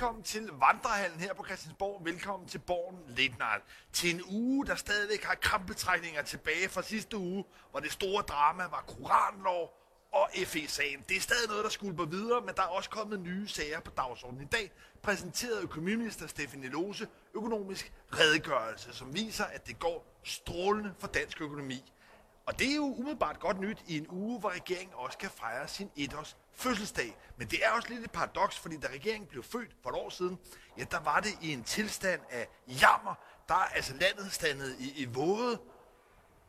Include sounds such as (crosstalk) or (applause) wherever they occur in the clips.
velkommen til Vandrehallen her på Christiansborg. Velkommen til Borgen Late Til en uge, der stadigvæk har krampetrækninger tilbage fra sidste uge, hvor det store drama var koranlov og FE-sagen. Det er stadig noget, der skulper videre, men der er også kommet nye sager på dagsordenen. I dag Præsenteret økonomiminister Stefan Lose økonomisk redegørelse, som viser, at det går strålende for dansk økonomi. Og det er jo umiddelbart godt nyt i en uge, hvor regeringen også kan fejre sin etårs fødselsdag. Men det er også lidt et paradoks, fordi da regeringen blev født for et år siden, ja, der var det i en tilstand af jammer. Der er altså landet standet i, i våde.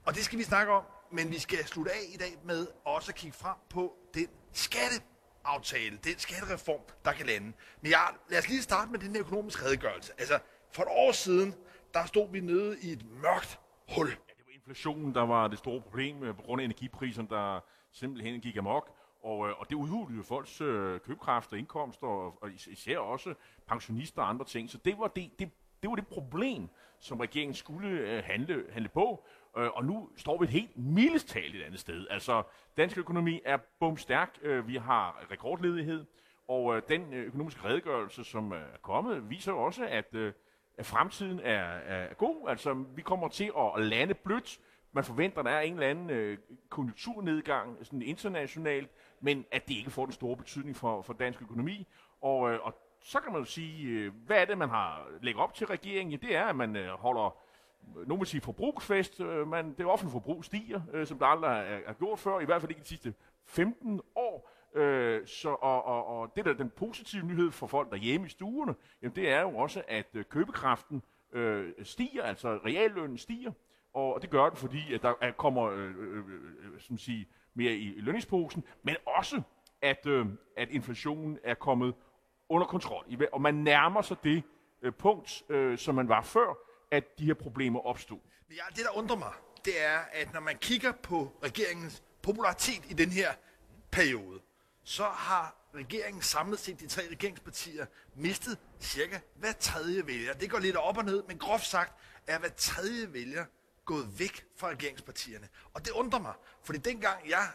Og det skal vi snakke om, men vi skal slutte af i dag med også at kigge frem på den skatteaftale, den skattereform, der kan lande. Men ja, lad os lige starte med den økonomiske redegørelse. Altså, for et år siden, der stod vi nede i et mørkt hul. Ja, det var inflationen, der var det store problem øh, på grund af energipriserne, der simpelthen gik amok. Og, øh, og det udhulede jo folks øh, købekraft og indkomster, og, og især også pensionister og andre ting. Så det var det, det, det, var det problem, som regeringen skulle øh, handle, handle på. Øh, og nu står vi et helt mildest et andet sted. Altså, dansk økonomi er bumstærk. Øh, vi har rekordledighed. Og øh, den øh, økonomiske redegørelse, som øh, er kommet, viser jo også, at, øh, at fremtiden er, er god. Altså, vi kommer til at lande blødt. Man forventer, at der er en eller anden øh, konjunkturnedgang sådan internationalt, men at det ikke får den store betydning for, for dansk økonomi. Og, øh, og så kan man jo sige, øh, hvad er det, man har lægget op til regeringen? Ja, det er, at man øh, holder øh, nogen vil sige forbrugsfest, øh, men det offentlige forbrug stiger, øh, som der aldrig er, er gjort før, i hvert fald ikke de sidste 15 år. Øh, så, og, og, og det der den positive nyhed for folk derhjemme i stuerne, jamen det er jo også, at øh, købekraften øh, stiger, altså reallønnen stiger, og det gør den, fordi at der kommer øh, øh, øh, øh som sige, mere i, i lønningsposen, men også, at, øh, at inflationen er kommet under kontrol. Og man nærmer sig det øh, punkt, øh, som man var før, at de her problemer opstod. Men ja, det, der undrer mig, det er, at når man kigger på regeringens popularitet i den her periode, så har regeringen samlet set, de tre regeringspartier, mistet cirka hver tredje vælger. Det går lidt op og ned, men groft sagt er hver tredje vælger gået væk fra regeringspartierne. Og det undrer mig, fordi dengang jeg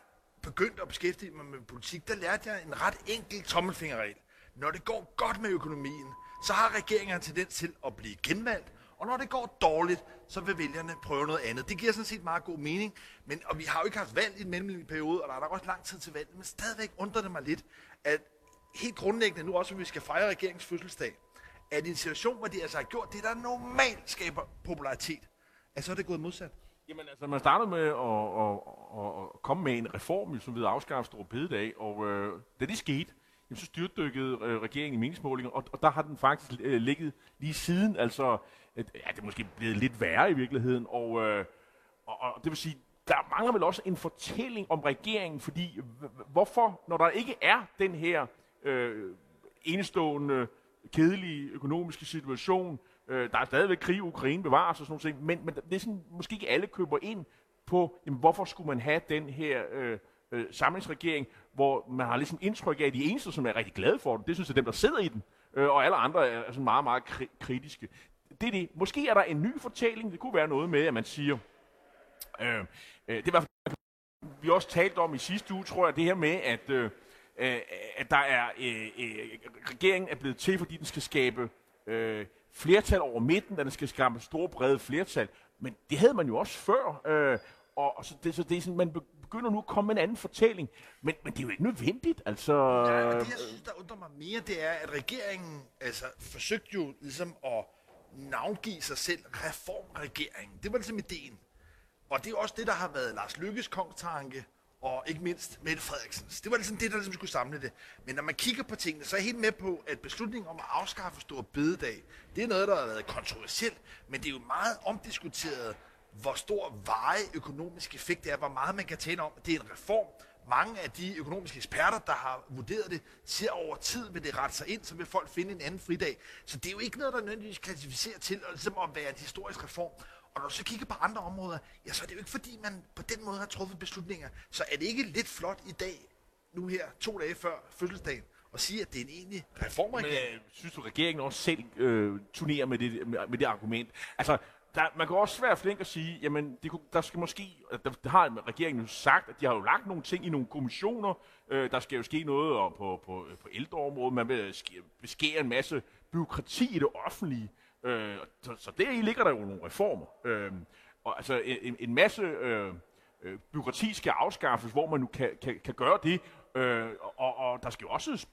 begyndte at beskæftige mig med politik, der lærte jeg en ret enkel tommelfingerregel. Når det går godt med økonomien, så har regeringen tendens til at blive genvalgt, og når det går dårligt, så vil vælgerne prøve noget andet. Det giver sådan set meget god mening, men, og vi har jo ikke haft valg i den mellemliggende periode, og der er nok også lang tid til valg, men stadigvæk undrer det mig lidt, at helt grundlæggende, nu også, hvis vi skal fejre regeringens fødselsdag, at i en situation, hvor de altså har gjort det, der normalt skaber popularitet, at så er det gået modsat. Jamen altså, man startede med at, at, at, at komme med en reform, som ved at afskaffe Store Bededag, og øh, da det skete, jamen, så styrtdykkede øh, regeringen i meningsmålinger, og, og der har den faktisk øh, ligget lige siden, altså, et, ja, det er måske blevet lidt værre i virkeligheden, og, øh, og, og det vil sige, der mangler vel også en fortælling om regeringen, fordi hvorfor, når der ikke er den her øh, enestående, kedelige økonomiske situation, øh, der er stadigvæk krig, i Ukraine bevares og sådan noget, men, men det er sådan, måske ikke alle køber ind på, jamen, hvorfor skulle man have den her øh, øh, samlingsregering, hvor man har ligesom indtryk af, at de eneste, som er rigtig glade for den, det synes jeg er dem, der sidder i den, øh, og alle andre er sådan meget, meget kri- kritiske. Det er det. Måske er der en ny fortælling. Det kunne være noget med, at man siger, øh, øh, det var vi også talt om i sidste uge, tror jeg, det her med, at, øh, øh, at der er, øh, øh, regeringen er blevet til, fordi den skal skabe øh, flertal over midten, den skal skabe store, brede flertal. Men det havde man jo også før. Øh, og så det, så det er sådan, man begynder nu at komme med en anden fortælling. Men, men det er jo ikke nødvendigt, altså... Ja, det, jeg synes, der undrer mig mere, det er, at regeringen altså, forsøgte jo ligesom at navngive sig selv reformregeringen. Det var ligesom ideen. Og det er også det, der har været Lars Lykkes kongstanke, og ikke mindst Mette Frederiksens. Det var ligesom det, der ligesom skulle samle det. Men når man kigger på tingene, så er jeg helt med på, at beslutningen om at afskaffe Stor Bededag, det er noget, der har været kontroversielt, men det er jo meget omdiskuteret, hvor stor veje økonomisk effekt det er, hvor meget man kan tale om, det er en reform. Mange af de økonomiske eksperter, der har vurderet det, siger over tid, vil det rette sig ind, så vil folk finde en anden fridag. Så det er jo ikke noget, der nødvendigvis klassificerer til ligesom at være en historisk reform. Og når du så kigger på andre områder, ja, så er det jo ikke fordi, man på den måde har truffet beslutninger. Så er det ikke lidt flot i dag, nu her, to dage før fødselsdagen, at sige, at det er en egentlig reformregering? Men øh, synes du, regeringen også selv øh, turnerer med det, med, med det argument? Altså, der, man kan også være flink at sige, jamen, det, kunne- der skal måske, der, der har regeringen jo sagt, at de har jo lagt nogle ting i nogle kommissioner, øh, der skal jo ske noget om på, på, på ældreområdet, man vil beskære en masse byråkrati i det offentlige, øh, så, så der ligger der jo nogle reformer. Øh, og altså en, en masse øh, øh, byråkrati skal afskaffes, hvor man nu kan, kan, kan gøre det, øh, og, og der skal jo også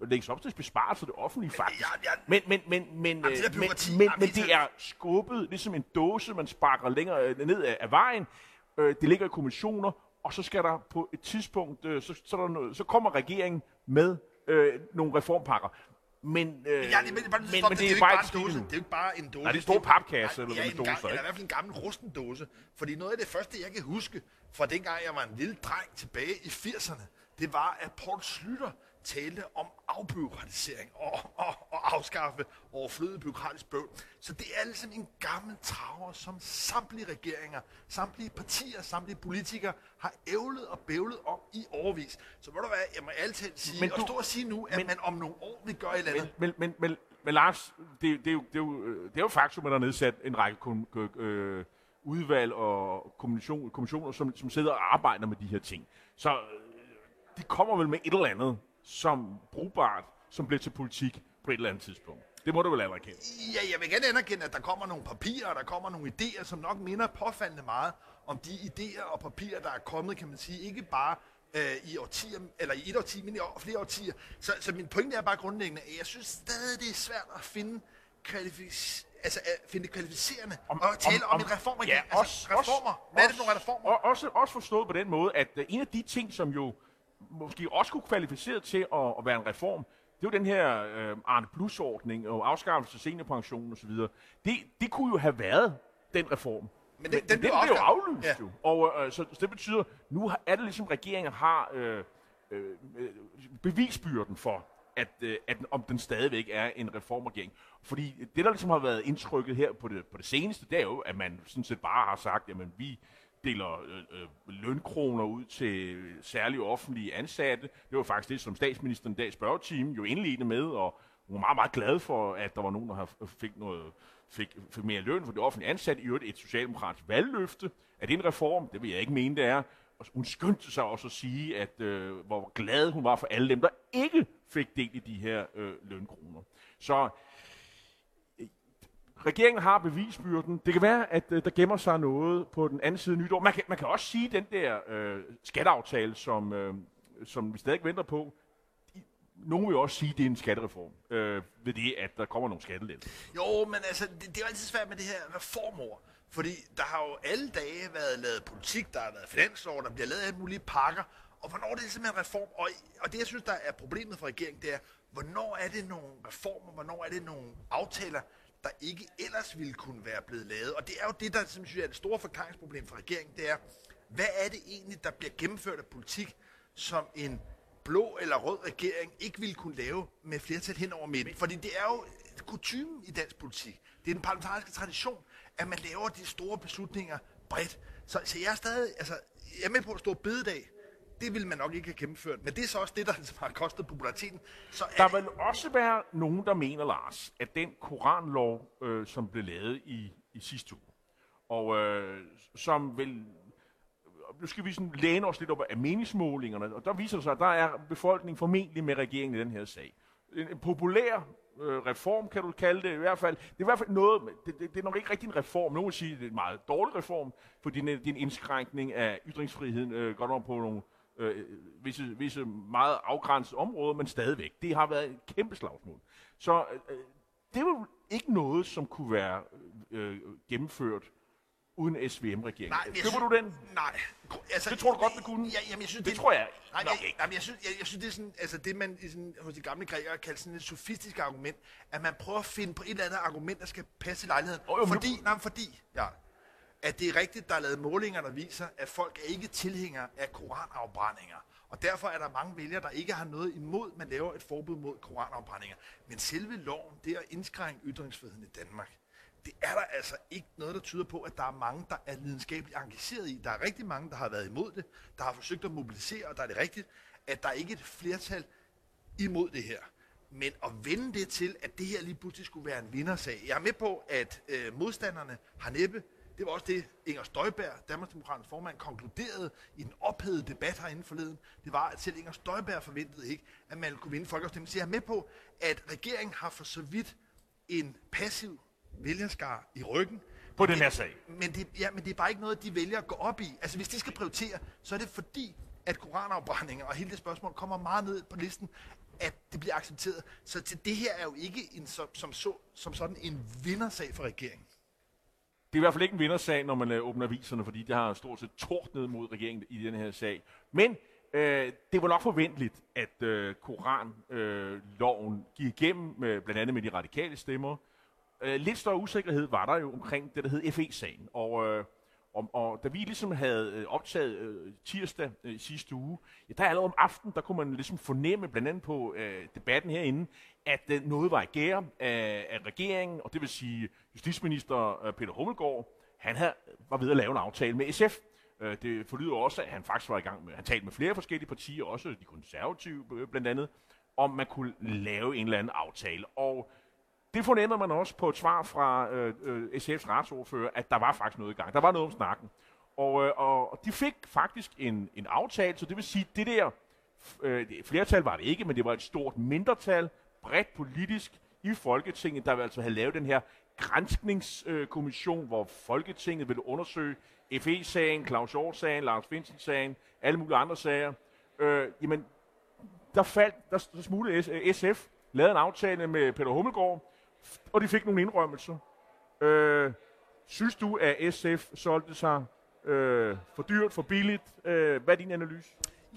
lægges op til besparelser i det offentlige faktisk. Ja, ja. Men, men, men, men, Jamen, det øh, men, men, jamen, men det er- skubbet ligesom en dåse, man sparker længere øh, ned af, af vejen. Øh, det ligger i kommissioner, og så skal der på et tidspunkt, øh, så, så, er der noget, så kommer regeringen med øh, nogle reformpakker. Men, øh, Ja, det, men, men, men, men det, er bare en dåse. Det er jo ikke bare en dåse. Nej, det er en stor papkasse, eller ja, en med dåse, eller i hvert fald en gammel rusten dåse. Fordi noget af det første, jeg kan huske fra dengang, jeg var en lille dreng tilbage i 80'erne, det var, at Paul Slytter talte om afbyråkratisering og, og, og afskaffe overflødig byråkratisk bøvl. Så det er ligesom en gammel traver, som samtlige regeringer, samtlige partier, samtlige politikere har ævlet og bævlet om i overvis. Så må du være, jeg må altid sige, Men du- og stå og sige nu, at men- man om nogle år vil gøre et eller andet. Men, men, men, men, men Lars, det, det, er jo, det, er jo, øh, det er jo faktum, at der er nedsat en række kom, øh, udvalg og kommission, kommissioner, som, som sidder og arbejder med de her ting. Så øh, de kommer vel med et eller andet, som brugbart, som bliver til politik på et eller andet tidspunkt. Det må du vel anerkende. Ja, jeg vil gerne anerkende, at der kommer nogle papirer, og der kommer nogle idéer, som nok minder påfaldende meget om de idéer og papirer, der er kommet, kan man sige, ikke bare øh, i årtier, eller i et årti, men i år, flere årtier. Så, så min pointe er bare grundlæggende, at jeg synes stadig, det er svært at finde kvalific- altså at finde det kvalificerende om, og tale om, om, en reform Ja, altså, også, reformer. Også, Hvad er det for nogle reformer? Og, også, også forstået på den måde, at uh, en af de ting, som jo måske også kunne kvalificere til at, at være en reform, det er jo den her øh, Arne Plus-ordning og afskaffelse af seniorpension osv. Det, det kunne jo have været den reform. Men den- den den blev blev jo aflyst Ja. jo. Og øh, så, så det betyder, nu har- er det ligesom, regeringen har øh, øh, bevisbyrden for, at, øh, at om den stadigvæk er en reformregering. Fordi det, der ligesom har været indtrykket her på det, på det seneste, det er jo, at man sådan set bare har sagt, jamen vi deler øh, øh, lønkroner ud til særlige offentlige ansatte. Det var faktisk det, som statsministeren i dag spørgetime jo indledte med, og hun var meget, meget glad for, at der var nogen, der fik, noget, fik, fik mere løn for det offentlige ansatte. I øvrigt et socialdemokratisk valgløfte. Er det en reform? Det vil jeg ikke mene, det er. Og hun skyndte sig også at sige, at øh, hvor glad hun var for alle dem, der ikke fik del i de her øh, lønkroner. Så regeringen har bevisbyrden. Det kan være, at øh, der gemmer sig noget på den anden side af nytår. Man kan, man kan også sige, at den der øh, skatteaftale, som, øh, som vi stadig venter på, nogen vil også sige, at det er en skattereform, øh, ved det, at der kommer nogle skattelettelser. Jo, men altså, det, det er jo altid svært med det her reformord. Fordi der har jo alle dage været lavet politik, der har været finanslov, der bliver lavet alle mulige pakker. Og hvornår er det simpelthen en reform? Og, og det, jeg synes, der er problemet for regeringen, det er, hvornår er det nogle reformer, hvornår er det nogle aftaler, der ikke ellers ville kunne være blevet lavet. Og det er jo det, der som jeg synes er det store forklaringsproblem for regeringen, det er, hvad er det egentlig, der bliver gennemført af politik, som en blå eller rød regering ikke ville kunne lave med flertal hen over midten. Fordi det er jo kutumen i dansk politik. Det er den parlamentariske tradition, at man laver de store beslutninger bredt. Så, så jeg er stadig, altså, jeg er med på at stå bededag. Det ville man nok ikke have gennemført. Men det er så også det, der ligesom har kostet populariteten. Så er Der det, vil også være nogen, der mener, Lars, at den koranlov, øh, som blev lavet i, i sidste uge, og øh, som vil nu skal vi sådan læne os lidt op af meningsmålingerne, og der viser det sig, at der er befolkningen formentlig med regeringen i den her sag. En, en populær øh, reform, kan du kalde det i hvert fald. Det er i hvert fald noget, det, det, det er nok ikke rigtig en reform. Nogen vil sige, at det er en meget dårlig reform, er, det er en indskrænkning af ytringsfriheden, øh, godt nok på nogle øh, visse, visse meget afgrænsede områder, men stadigvæk. Det har været et kæmpe slagsmål. Så øh, det er jo ikke noget, som kunne være øh, gennemført uden SVM-regeringen. Nej, Køber synes- du den? Nej. Altså, Det tror du godt, det kunne? Ja, jamen, jeg synes, Det tror jeg Nej, nok jeg, ikke. Jamen, jeg, synes, jeg, jeg synes, det er sådan, altså det, man i sådan, hos de gamle grækere kaldte sådan et sofistisk argument, at man prøver at finde på et eller andet argument, der skal passe i lejligheden. Jo, jo, fordi, nej, fordi, ja, at det er rigtigt, der er lavet målinger, der viser, at folk er ikke tilhængere af koranafbrændinger. Og derfor er der mange vælgere, der ikke har noget imod, at man laver et forbud mod koranafbrændinger. Men selve loven, det er at indskrænke ytringsfriheden i Danmark. Det er der altså ikke noget, der tyder på, at der er mange, der er lidenskabeligt engageret i. Der er rigtig mange, der har været imod det, der har forsøgt at mobilisere, og der er det rigtigt, at der ikke er et flertal imod det her. Men at vende det til, at det her lige pludselig skulle være en vindersag. Jeg er med på, at øh, modstanderne har næppe det var også det, Inger Støjberg, Danmarksdemokraternes formand, konkluderede i en ophedede debat herinde forleden. Det var, at selv Inger Støjberg forventede ikke, at man kunne vinde folkeafstemningen. Så jeg er med på, at regeringen har for så vidt en passiv vælgerskar i ryggen. På den her sag. Men det, ja, men det er bare ikke noget, de vælger at gå op i. Altså hvis de skal prioritere, så er det fordi, at koranafbrændinger og hele det spørgsmål kommer meget ned på listen, at det bliver accepteret. Så til det her er jo ikke en, som, som, så, som sådan en vindersag for regeringen. Det er i hvert fald ikke en vindersag, når man øh, åbner aviserne, fordi det har stort set tordnet mod regeringen i den her sag. Men øh, det var nok forventeligt, at øh, Koranloven øh, gik igennem, med, blandt andet med de radikale stemmer. Øh, lidt større usikkerhed var der jo omkring det, der hed FE-sagen. Og, øh, og, og da vi ligesom havde øh, optaget øh, tirsdag øh, sidste uge, ja, der allerede om aftenen, der kunne man ligesom fornemme, blandt andet på øh, debatten herinde, at øh, noget var i gære af, af regeringen, og det vil sige justitsminister øh, Peter Hummelgaard, han havde, var ved at lave en aftale med SF. Øh, det forlyder også, at han faktisk var i gang med, han talte med flere forskellige partier, også de konservative øh, blandt andet, om man kunne lave en eller anden aftale. Og det fornemmer man også på et svar fra øh, øh, SF's retsordfører, at der var faktisk noget i gang. Der var noget om snakken. Og, øh, og de fik faktisk en, en aftale, så det vil sige, det der øh, flertal var det ikke, men det var et stort mindretal, bredt politisk i Folketinget, der altså have lavet den her grænskningskommission, hvor Folketinget ville undersøge FE-sagen, Claus Hjort-sagen, Lars Finsen-sagen, alle mulige andre sager. Øh, jamen, der faldt, der, der smuglede SF, øh, lavede en aftale med Peter Hummelgaard, og de fik nogle indrømmelser. Øh, synes du, at SF solgte sig øh, for dyrt, for billigt? Øh, hvad er din analyse?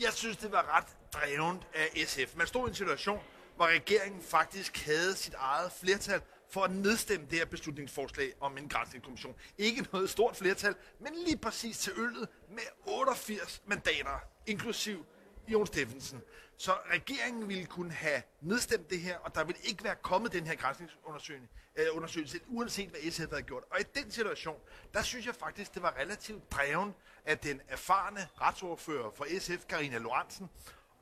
Jeg synes, det var ret drevent af SF. Man stod i en situation, hvor regeringen faktisk havde sit eget flertal for at nedstemme det her beslutningsforslag om en grænsningskommission. Ikke noget stort flertal, men lige præcis til øllet med 88 mandater, inklusiv Jon Steffensen. Så regeringen ville kunne have nedstemt det her, og der ville ikke være kommet den her grænsningsundersøgelse, øh, uanset hvad SF havde gjort. Og i den situation, der synes jeg faktisk, det var relativt dreven af den erfarne retsordfører for SF, Karina Lorentzen,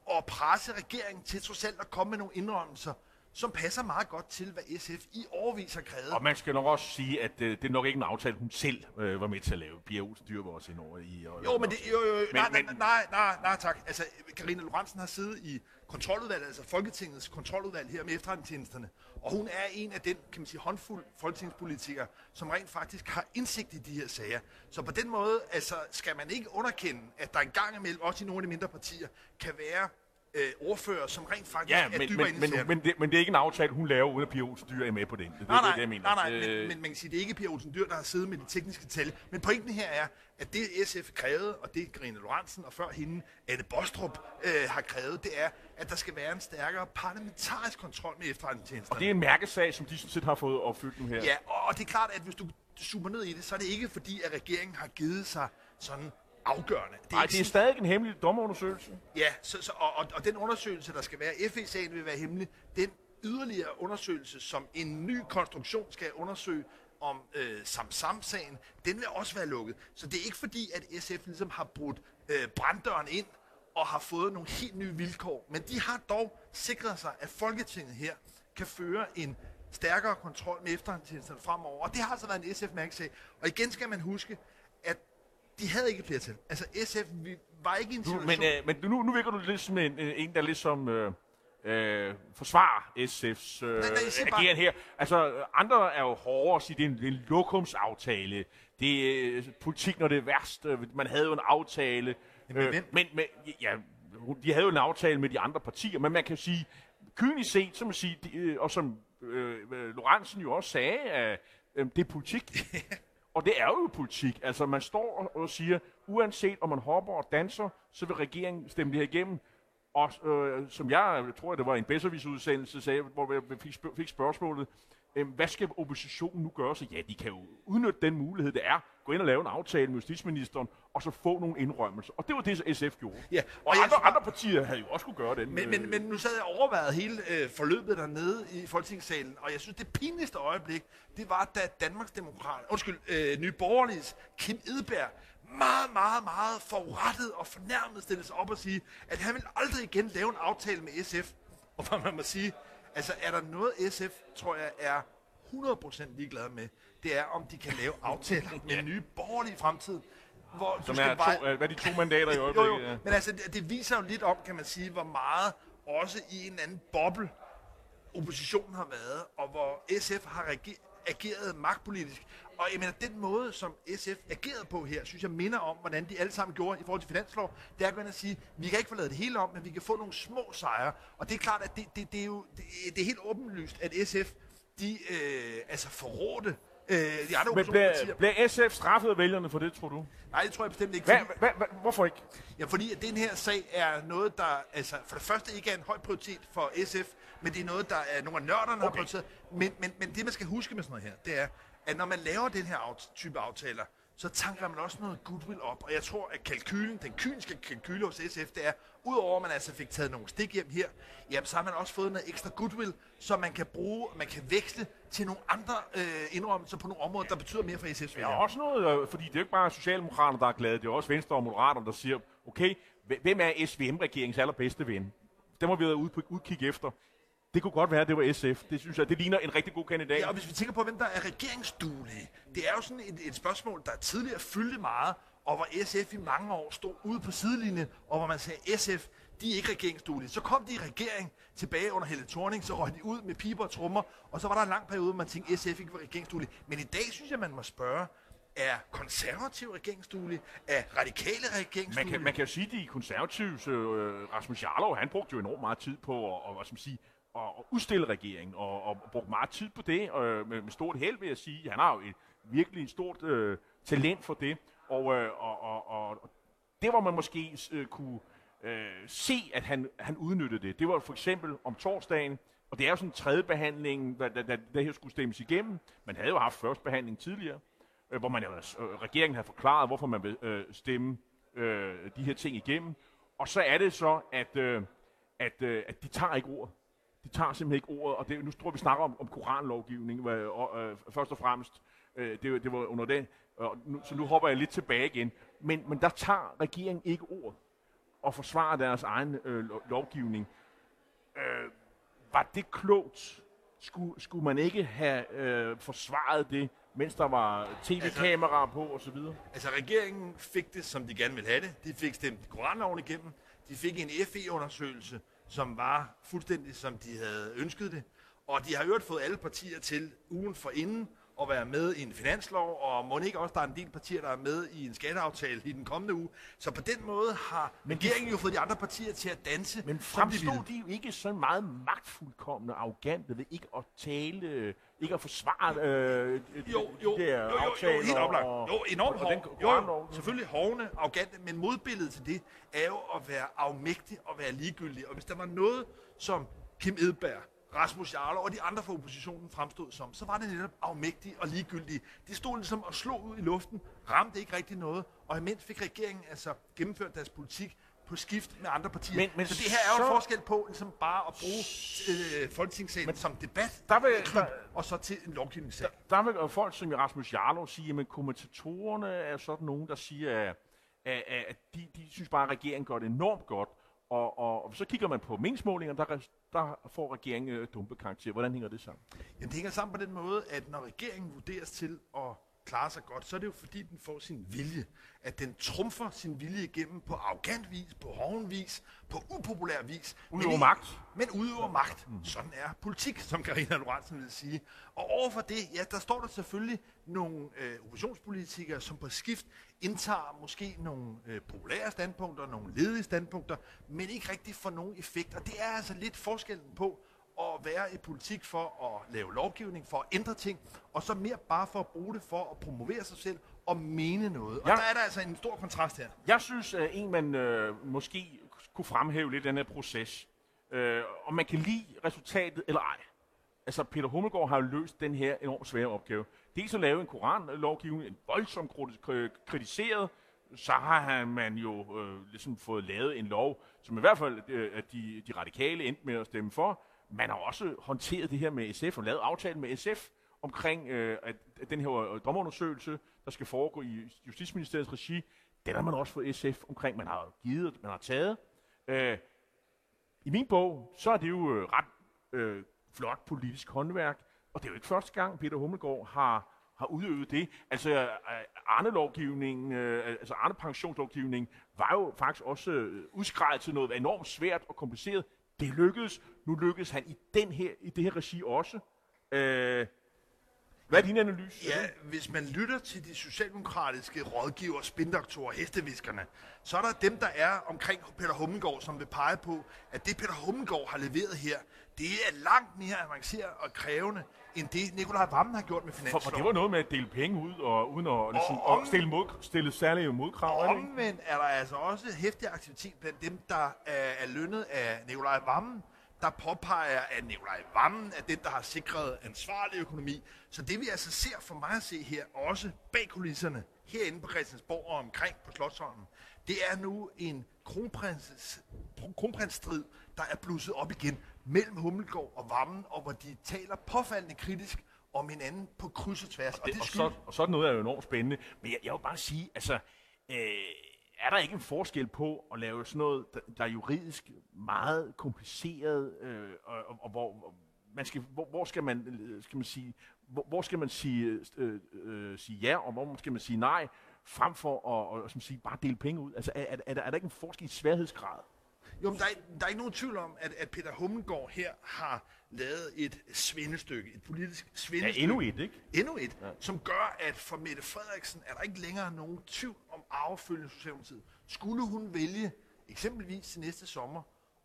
og presse regeringen til trods alt at komme med nogle indrømmelser, som passer meget godt til, hvad SF i overvis har krævet. Og man skal nok også sige, at øh, det er nok ikke en aftale, hun selv øh, var med til at lave. Pia Olsen Dyr var også indover i. Og, jo, men det, jo, jo, men, nej, nej, nej, nej, nej, tak. Altså, Karina Lorentzen har siddet i kontroludvalget, altså Folketingets kontroludvalg her med efterretningstjenesterne. Og hun er en af den, kan man sige, håndfuld folketingspolitikere, som rent faktisk har indsigt i de her sager. Så på den måde, altså, skal man ikke underkende, at der en gang imellem, også i nogle af de mindre partier, kan være øh, ordfører, som rent faktisk ja, er men, dybere men, men, men, det, men det er ikke en aftale, hun laver, uden at Pia Olsen Dyr er med på den. Det, nej, det, nej, det, jeg mener. nej, nej, øh, men, men man kan sige, det er ikke Pia Olsen Dyr, der har siddet med de tekniske tal. Men pointen her er, at det SF krævede, og det Grine Lorentzen og før hende, Anne Bostrup, øh, har krævet, det er, at der skal være en stærkere parlamentarisk kontrol med efterretningstjenesterne. Og det er en mærkesag, som de sådan set har fået opfyldt nu her. Ja, og det er klart, at hvis du zoomer ned i det, så er det ikke fordi, at regeringen har givet sig sådan afgørende. Det er, Ej, det er stadig en hemmelig dommerundersøgelse. Ja, så, så, og, og, og den undersøgelse, der skal være, FE-sagen vil være hemmelig, den yderligere undersøgelse, som en ny konstruktion skal undersøge om øh, Samsam-sagen, den vil også være lukket. Så det er ikke fordi, at SF ligesom har brudt øh, branddøren ind og har fået nogle helt nye vilkår. Men de har dog sikret sig, at Folketinget her kan føre en stærkere kontrol med efterretningstjenesterne fremover. Og det har altså været en SF-mærkesag. Og igen skal man huske, at de havde ikke flertal. Altså SF vi var ikke i en situation... men, øh, men nu, nu virker du lidt som en, en der ligesom øh, øh, forsvarer SF's øh, ageren her. Altså andre er jo hårdere at sige, det er en, det er en lokumsaftale. Det er øh, politik, når det er værst. Man havde jo en aftale. Øh, men, men, ja, de havde jo en aftale med de andre partier, men man kan sige, kynisk set, som sige, de, øh, og som øh, Lorentzen jo også sagde, at øh, det er politik. (laughs) Og det er jo politik. Altså, man står og siger, uanset om man hopper og danser, så vil regeringen stemme det her igennem. Og øh, som jeg, jeg tror, det var en bedservisudsendelse, sagde, hvor jeg fik, spørg- fik spørgsmålet, hvad skal oppositionen nu gøre? Så ja, de kan jo udnytte den mulighed, det er, gå ind og lave en aftale med justitsministeren, og så få nogle indrømmelser. Og det var det, SF gjorde. Ja, og, og andre, andre partier havde jo også kunne gøre det. Men, men, men nu sad jeg overvejet hele øh, forløbet dernede i Folketingssalen, og jeg synes, det pinligste øjeblik, det var, da Danmarks Demokrat, undskyld, øh, Nye Borgerliges Kim Edberg, meget, meget, meget forurettet og fornærmet stille sig op og sige, at han vil aldrig igen lave en aftale med SF. Og man må sige, Altså, er der noget SF, tror jeg, er 100% ligeglad med, det er, om de kan lave (laughs) aftaler med nye borgerlige i fremtiden. Hvor du Som skal er, bare- to, øh, hvad er de to mandater i jo, øjeblikket? jo, ja. men altså, det, det viser jo lidt om, kan man sige, hvor meget også i en anden boble oppositionen har været, og hvor SF har reage- ageret magtpolitisk. Og jeg mener, den måde, som SF agerede på her, synes jeg minder om, hvordan de alle sammen gjorde i forhold til finanslov. Det er at sige, vi kan ikke få lavet det hele om, men vi kan få nogle små sejre. Og det er klart, at det, det, det er jo det, det er helt åbenlyst, at SF, de øh, altså forrådte øh, de andre Men bliver, bliver SF straffet af vælgerne for det, tror du? Nej, det tror jeg bestemt ikke. Hvad, fordi- hvad, hvad, hvorfor ikke? Ja, fordi at den her sag er noget, der altså, for det første ikke er en høj prioritet for SF, men det er noget, der er nogle af nørderne okay. har prioriteret. Men, men, men det, man skal huske med sådan noget her, det er, at når man laver den her aft- type aftaler, så tanker man også noget goodwill op. Og jeg tror, at kalkylen, den kyniske kalkyle hos SF, det er, udover at man altså fik taget nogle stik hjem her, jamen, så har man også fået noget ekstra goodwill, som man kan bruge, man kan veksle til nogle andre øh, indrømmelser på nogle områder, der betyder mere for SF's er vælgere. også noget, øh, fordi det er jo ikke bare Socialdemokrater, der er glade, det er også Venstre og Moderater, der siger, okay, hv- hvem er SVM-regeringens allerbedste ven? Det må vi have ude på udkig efter. Det kunne godt være, at det var SF. Det synes jeg, det ligner en rigtig god kandidat. Ja, og hvis vi tænker på, hvem der er regeringsduelige, det er jo sådan et, et spørgsmål, der tidligere fyldte meget, og hvor SF i mange år stod ude på sidelinjen, og hvor man sagde, SF, de er ikke regeringsduelige. Så kom de i regering tilbage under Helle Thorning, så røg de ud med piber og trommer, og så var der en lang periode, hvor man tænkte, SF ikke var regeringsduelige. Men i dag synes jeg, man må spørge, er konservative regeringsduelige? Er radikale Man regeringsduelige? kan, man kan jo sige, at de konservative, øh, Rasmus Jarlov, han brugte jo enormt meget tid på at, og, hvad skal man sige, at, at udstille regeringen, og, og brugt meget tid på det, og øh, med, med stort held vil jeg sige. Han har jo et, virkelig et stort øh, talent for det, og, øh, og, og, og, og det, var man måske øh, kunne øh, se, at han, han udnyttede det, det var for eksempel om torsdagen, og det er jo sådan en tredje behandling, da, da, da det her skulle stemmes igennem. Man havde jo haft første behandling tidligere, øh, hvor man øh, regeringen havde forklaret, hvorfor man vil øh, stemme øh, de her ting igennem. Og så er det så, at, øh, at, øh, at de tager ikke ordet. De tager simpelthen ikke ordet, og det, nu tror vi snakker om, om koranlovgivning øh, og, øh, først og fremmest. Øh, det, det var under den, og nu, så nu hopper jeg lidt tilbage igen. Men, men der tager regeringen ikke ordet og forsvarer deres egen øh, lovgivning. Øh, var det klogt? Skulle, skulle man ikke have øh, forsvaret det, mens der var tv-kameraer på osv.? Altså, regeringen fik det, som de gerne ville have det. De fik stemt koranloven igennem. De fik en FE-undersøgelse, som var fuldstændig, som de havde ønsket det. Og de har øvrigt fået alle partier til ugen for inden at være med i en finanslov, og må ikke også, der er en del partier, der er med i en skatteaftale i den kommende uge. Så på den måde har Men regeringen jo fået de andre partier til at danse, Men de fremstod de jo ikke så meget magtfuldkommende og arrogante ved ikke at tale, ikke at forsvare øh, Jo, jo, de der jo, jo, jo, aftaler helt oplagt. Jo, enormt og. Jo, jo, selvfølgelig hovne, arrogante, men modbilledet til det er jo at være afmægtig og være ligegyldig. Og hvis der var noget, som Kim Edberg, Rasmus Jarlov og de andre fra oppositionen fremstod som, så var det netop afmægtige og ligegyldige. De stod ligesom og slog ud i luften, ramte ikke rigtig noget, og imens fik regeringen altså gennemført deres politik på skift med andre partier. Men- men så det her er jo så- en forskel på ligesom bare at bruge øh, Folketingssalen som debat, Der vil- der- og så til en lovgivningssag. Der vil øh, folk som Rasmus Jarlov sige, at kommentatorerne er sådan nogen, der siger, at, at, at de, de synes bare, at regeringen gør det enormt godt. Og, og, og så kigger man på meningsmålinger, der, der får regeringen øh, dumpe karakter. Hvordan hænger det sammen? Jamen, det hænger sammen på den måde, at når regeringen vurderes til at klare sig godt, så er det jo fordi, den får sin vilje. At den trumfer sin vilje igennem på arrogant vis, på hoven vis, på upopulær vis. Udøver Men magt. Men udøver magt. Sådan er politik, som Karina Lorentzen vil sige. Og overfor det, ja, der står der selvfølgelig nogle øh, oppositionspolitikere, som på skift indtager måske nogle øh, populære standpunkter, nogle ledige standpunkter, men ikke rigtig får nogen effekt. Og det er altså lidt forskellen på, at være i politik for at lave lovgivning, for at ændre ting, og så mere bare for at bruge det for at promovere sig selv og mene noget. Og Ja. der er der altså en stor kontrast her. Jeg synes, at en man øh, måske kunne fremhæve lidt den her proces, øh, om man kan lide resultatet eller ej. Altså, Peter Hummelgaard har jo løst den her enormt svære opgave. Dels at lave en koranlovgivning, en voldsomt kri- kritiseret, så har han man jo øh, ligesom fået lavet en lov, som i hvert fald øh, at de, de radikale endte med at stemme for. Man har også håndteret det her med SF og lavet aftalen med SF omkring øh, at, at den her øh, dommerundersøgelse, der skal foregå i Justitsministeriets regi, den har man også fået SF omkring. Man har givet, man har taget. Øh, I min bog, så er det jo øh, ret øh, flot politisk håndværk. Og det er jo ikke første gang, Peter Hummelgaard har, har udøvet det. Altså, øh, Arne-lovgivningen, øh, altså Arne-pensionslovgivningen, var jo faktisk også øh, udskrevet til noget enormt svært og kompliceret. Det lykkedes. Nu lykkedes han i, den her, i det her regi også. Øh, hvad er din analyse? Ja, hvis man lytter til de socialdemokratiske rådgiver, spindoktorer, hesteviskerne, så er der dem, der er omkring Peter Hummelgaard, som vil pege på, at det Peter Hummelgaard har leveret her, det er langt mere avanceret og krævende, end det Nikolaj Vammen har gjort med finansloven. For, for det var noget med at dele penge ud, og uden at, ligesom, og om, stille, mod, stille særlige modkrav. Og omvendt er der altså også hæftig aktivitet blandt dem, der er, er lønnet af Nikolaj Vammen, der påpeger, at Nikolaj Vammen er den, der har sikret ansvarlig økonomi. Så det vi altså ser for mig at se her, også bag kulisserne, herinde på Christiansborg og omkring på Slottsholmen, det er nu en kronprins, kronprinsstrid, der er blusset op igen mellem Hummelgaard og Vammen, og hvor de taler påfaldende kritisk om hinanden på kryds og tværs. Og, det, og, det og, så, og sådan noget er jo enormt spændende. Men jeg, jeg vil bare sige, altså, øh, er der ikke en forskel på at lave sådan noget, der, er juridisk meget kompliceret, øh, og, og, og hvor man skal, hvor, hvor skal man, skal man sige, hvor, hvor skal man sige, øh, øh, sige ja, og hvor skal man sige nej, frem for at og, som sige, bare dele penge ud? Altså, er, er, er, der, er der ikke en forskel i sværhedsgrad? Jo, men der er, der er ikke nogen tvivl om, at, at Peter Hummelgaard her har lavet et svindestykke, et politisk svindestykke. Ja, endnu et, ikke? Endnu et, ja. som gør, at for Mette Frederiksen er der ikke længere nogen tvivl om arvefølgende Socialdemokratiet. Skulle hun vælge eksempelvis til næste sommer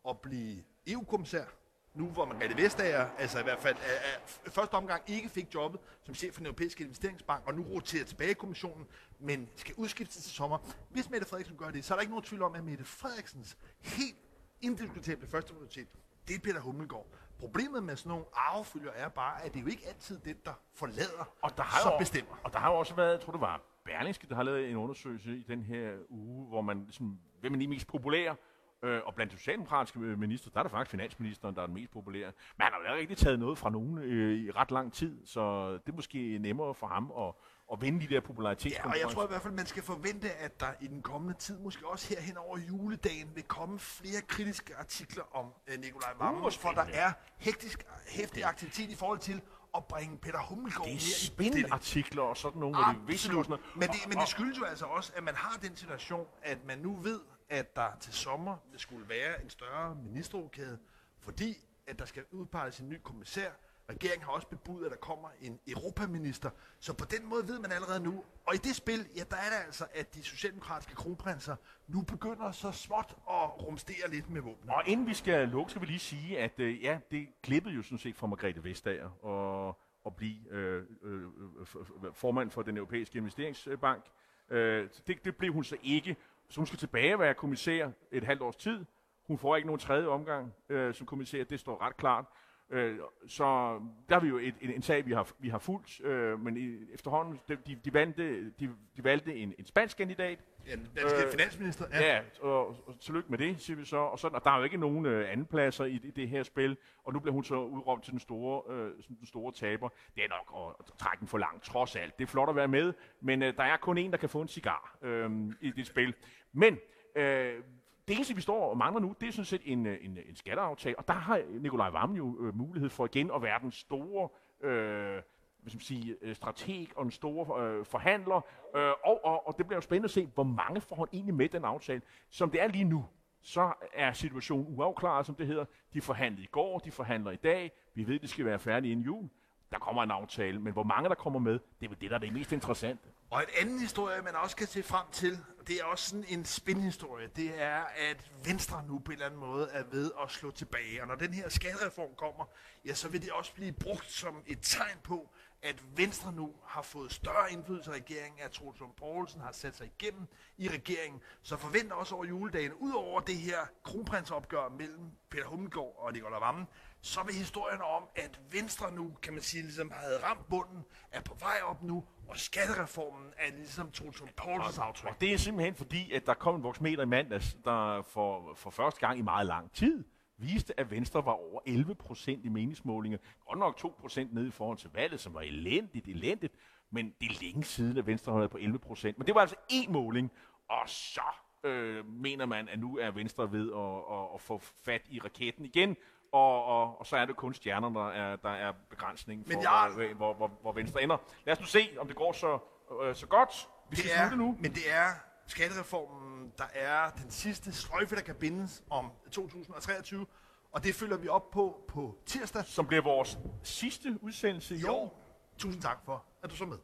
at blive EU-kommissær, nu hvor Margrethe Vestager, altså i hvert fald er, er, første omgang ikke fik jobbet som chef for den europæiske investeringsbank, og nu roterer tilbage i kommissionen, men skal udskiftes til sommer. Hvis Mette Frederiksen gør det, så er der ikke nogen tvivl om, at Mette Frederiksens helt indiskutable første prioritet, det er Peter Hummelgaard. Problemet med sådan nogle arvefølger er bare, at det er jo ikke altid den, der forlader, og der har så jo, bestemmer. Og der har jo også været, jeg tror det var Berlingske, der har lavet en undersøgelse i den her uge, hvor man ligesom, hvem er de mest populære Øh, og blandt de socialdemokratiske minister, der er der faktisk finansministeren, der er den mest populære. Men han har jo ikke rigtig taget noget fra nogen øh, i ret lang tid, så det er måske nemmere for ham at, at vinde de der popularitets. Ja, og jeg tror i hvert fald, man skal forvente, at der i den kommende tid, måske også her hen over juledagen, vil komme flere kritiske artikler om øh, Nikolaj Vammen, uh, for der er hektisk, hæftig aktivitet i forhold til at bringe Peter Hummelgaard mere i spændende artikler og sådan nogle, hvor de vidste Men det, men det skyldes jo altså også, at man har den situation, at man nu ved, at der til sommer vil skulle være en større ministerrokade, fordi at der skal udpeges en ny kommissær. Regeringen har også bebudt, at der kommer en europaminister. Så på den måde ved man allerede nu. Og i det spil, ja, der er det altså, at de socialdemokratiske kronprinser nu begynder så småt at rumstere lidt med våben. Og inden vi skal lukke, skal vi lige sige, at øh, ja, det klippede jo sådan set fra Margrethe Vestager og at blive øh, øh, øh formand for den europæiske investeringsbank. Øh, det, det blev hun så ikke, så hun skal tilbage og være kommissær et halvt års tid. Hun får ikke nogen tredje omgang øh, som kommissær, det står ret klart. Øh, så der er vi jo et, en, en sag, vi har, vi har fulgt, øh, men i, efterhånden, de, de, valgte, de, de valgte en, en spansk kandidat. Ja, den danske øh, finansminister. Ja, ja og, og tillykke med det, siger vi så. Og, sådan, og der er jo ikke nogen øh, andenpladser i, i det her spil, og nu bliver hun så udråbt til den store, øh, den store taber. Det er nok at, at trække den for langt, trods alt. Det er flot at være med, men øh, der er kun en, der kan få en cigar øh, i det spil. Men øh, det eneste, vi står og mangler nu, det er sådan set en, øh, en, øh, en skatteaftale, og der har Nikolaj Vammen jo øh, mulighed for igen at være den store øh, hvad skal man sige, øh, strateg og en store øh, forhandler, øh, og, og, og det bliver jo spændende at se, hvor mange får han egentlig med den aftale. Som det er lige nu, så er situationen uafklaret, som det hedder. De forhandlede i går, de forhandler i dag, vi ved, at det skal være færdigt inden jul. Der kommer en aftale, men hvor mange der kommer med, det er vel det, der er det mest interessante. Og en anden historie, man også kan se frem til, det er også sådan en spændhistorie, det er, at Venstre nu på en eller anden måde er ved at slå tilbage. Og når den her skattereform kommer, ja, så vil det også blive brugt som et tegn på, at Venstre nu har fået større indflydelse i regeringen, at Troels Poulsen har sat sig igennem i regeringen. Så forventer også over juledagen, ud over det her kronprinsopgør mellem Peter Hummelgaard og Nicolai Vammen, så vil historien om, at Venstre nu, kan man sige, ligesom havde ramt bunden, er på vej op nu, og skattereformen er ligesom Troels Poulsens aftryk. Og det er simpelthen fordi, at der kom en voksmeter i mandags, der for, for første gang i meget lang tid viste, at Venstre var over 11 procent i meningsmålinger. Godt nok 2 procent ned i forhold til valget, som var elendigt, elendigt. Men det er længe siden, at Venstre har været på 11 procent. Men det var altså én måling, og så øh, mener man, at nu er Venstre ved at, at, at få fat i raketten igen, og, og, og så er det kun stjernerne, der er, der er begrænsningen for, Men jeg- hvor, hvor, hvor, hvor Venstre ender. Lad os nu se, om det går så, øh, så godt. Vi skal Det er, slutte nu. men det er skattereformen, der er den sidste sløjfe, der kan bindes om 2023. Og det følger vi op på på tirsdag Som bliver vores sidste udsendelse i år. år. Tusind tak for, at du så med.